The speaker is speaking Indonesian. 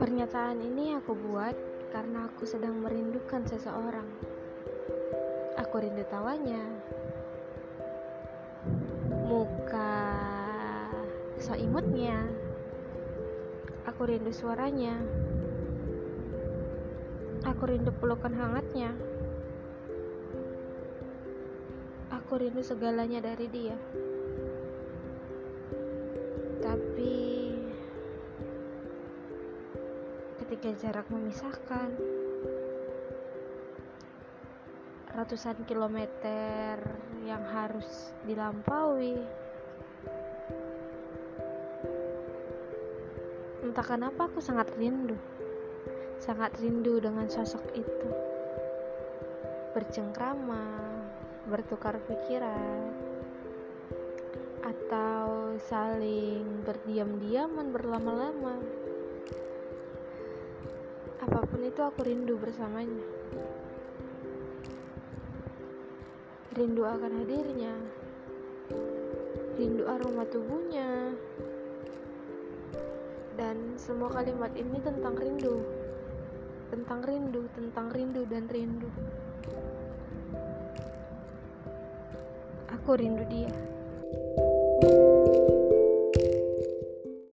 Pernyataan ini aku buat karena aku sedang merindukan seseorang. Aku rindu tawanya, muka so imutnya. Aku rindu suaranya. Aku rindu pelukan hangatnya. Aku rindu segalanya dari dia. Tapi ketika jarak memisahkan ratusan kilometer yang harus dilampaui entah kenapa aku sangat rindu sangat rindu dengan sosok itu bercengkrama bertukar pikiran atau saling berdiam-diaman berlama-lama. Apa pun itu aku rindu bersamanya. Rindu akan hadirnya. Rindu aroma tubuhnya. Dan semua kalimat ini tentang rindu. Tentang rindu tentang rindu dan rindu Aku rindu dia.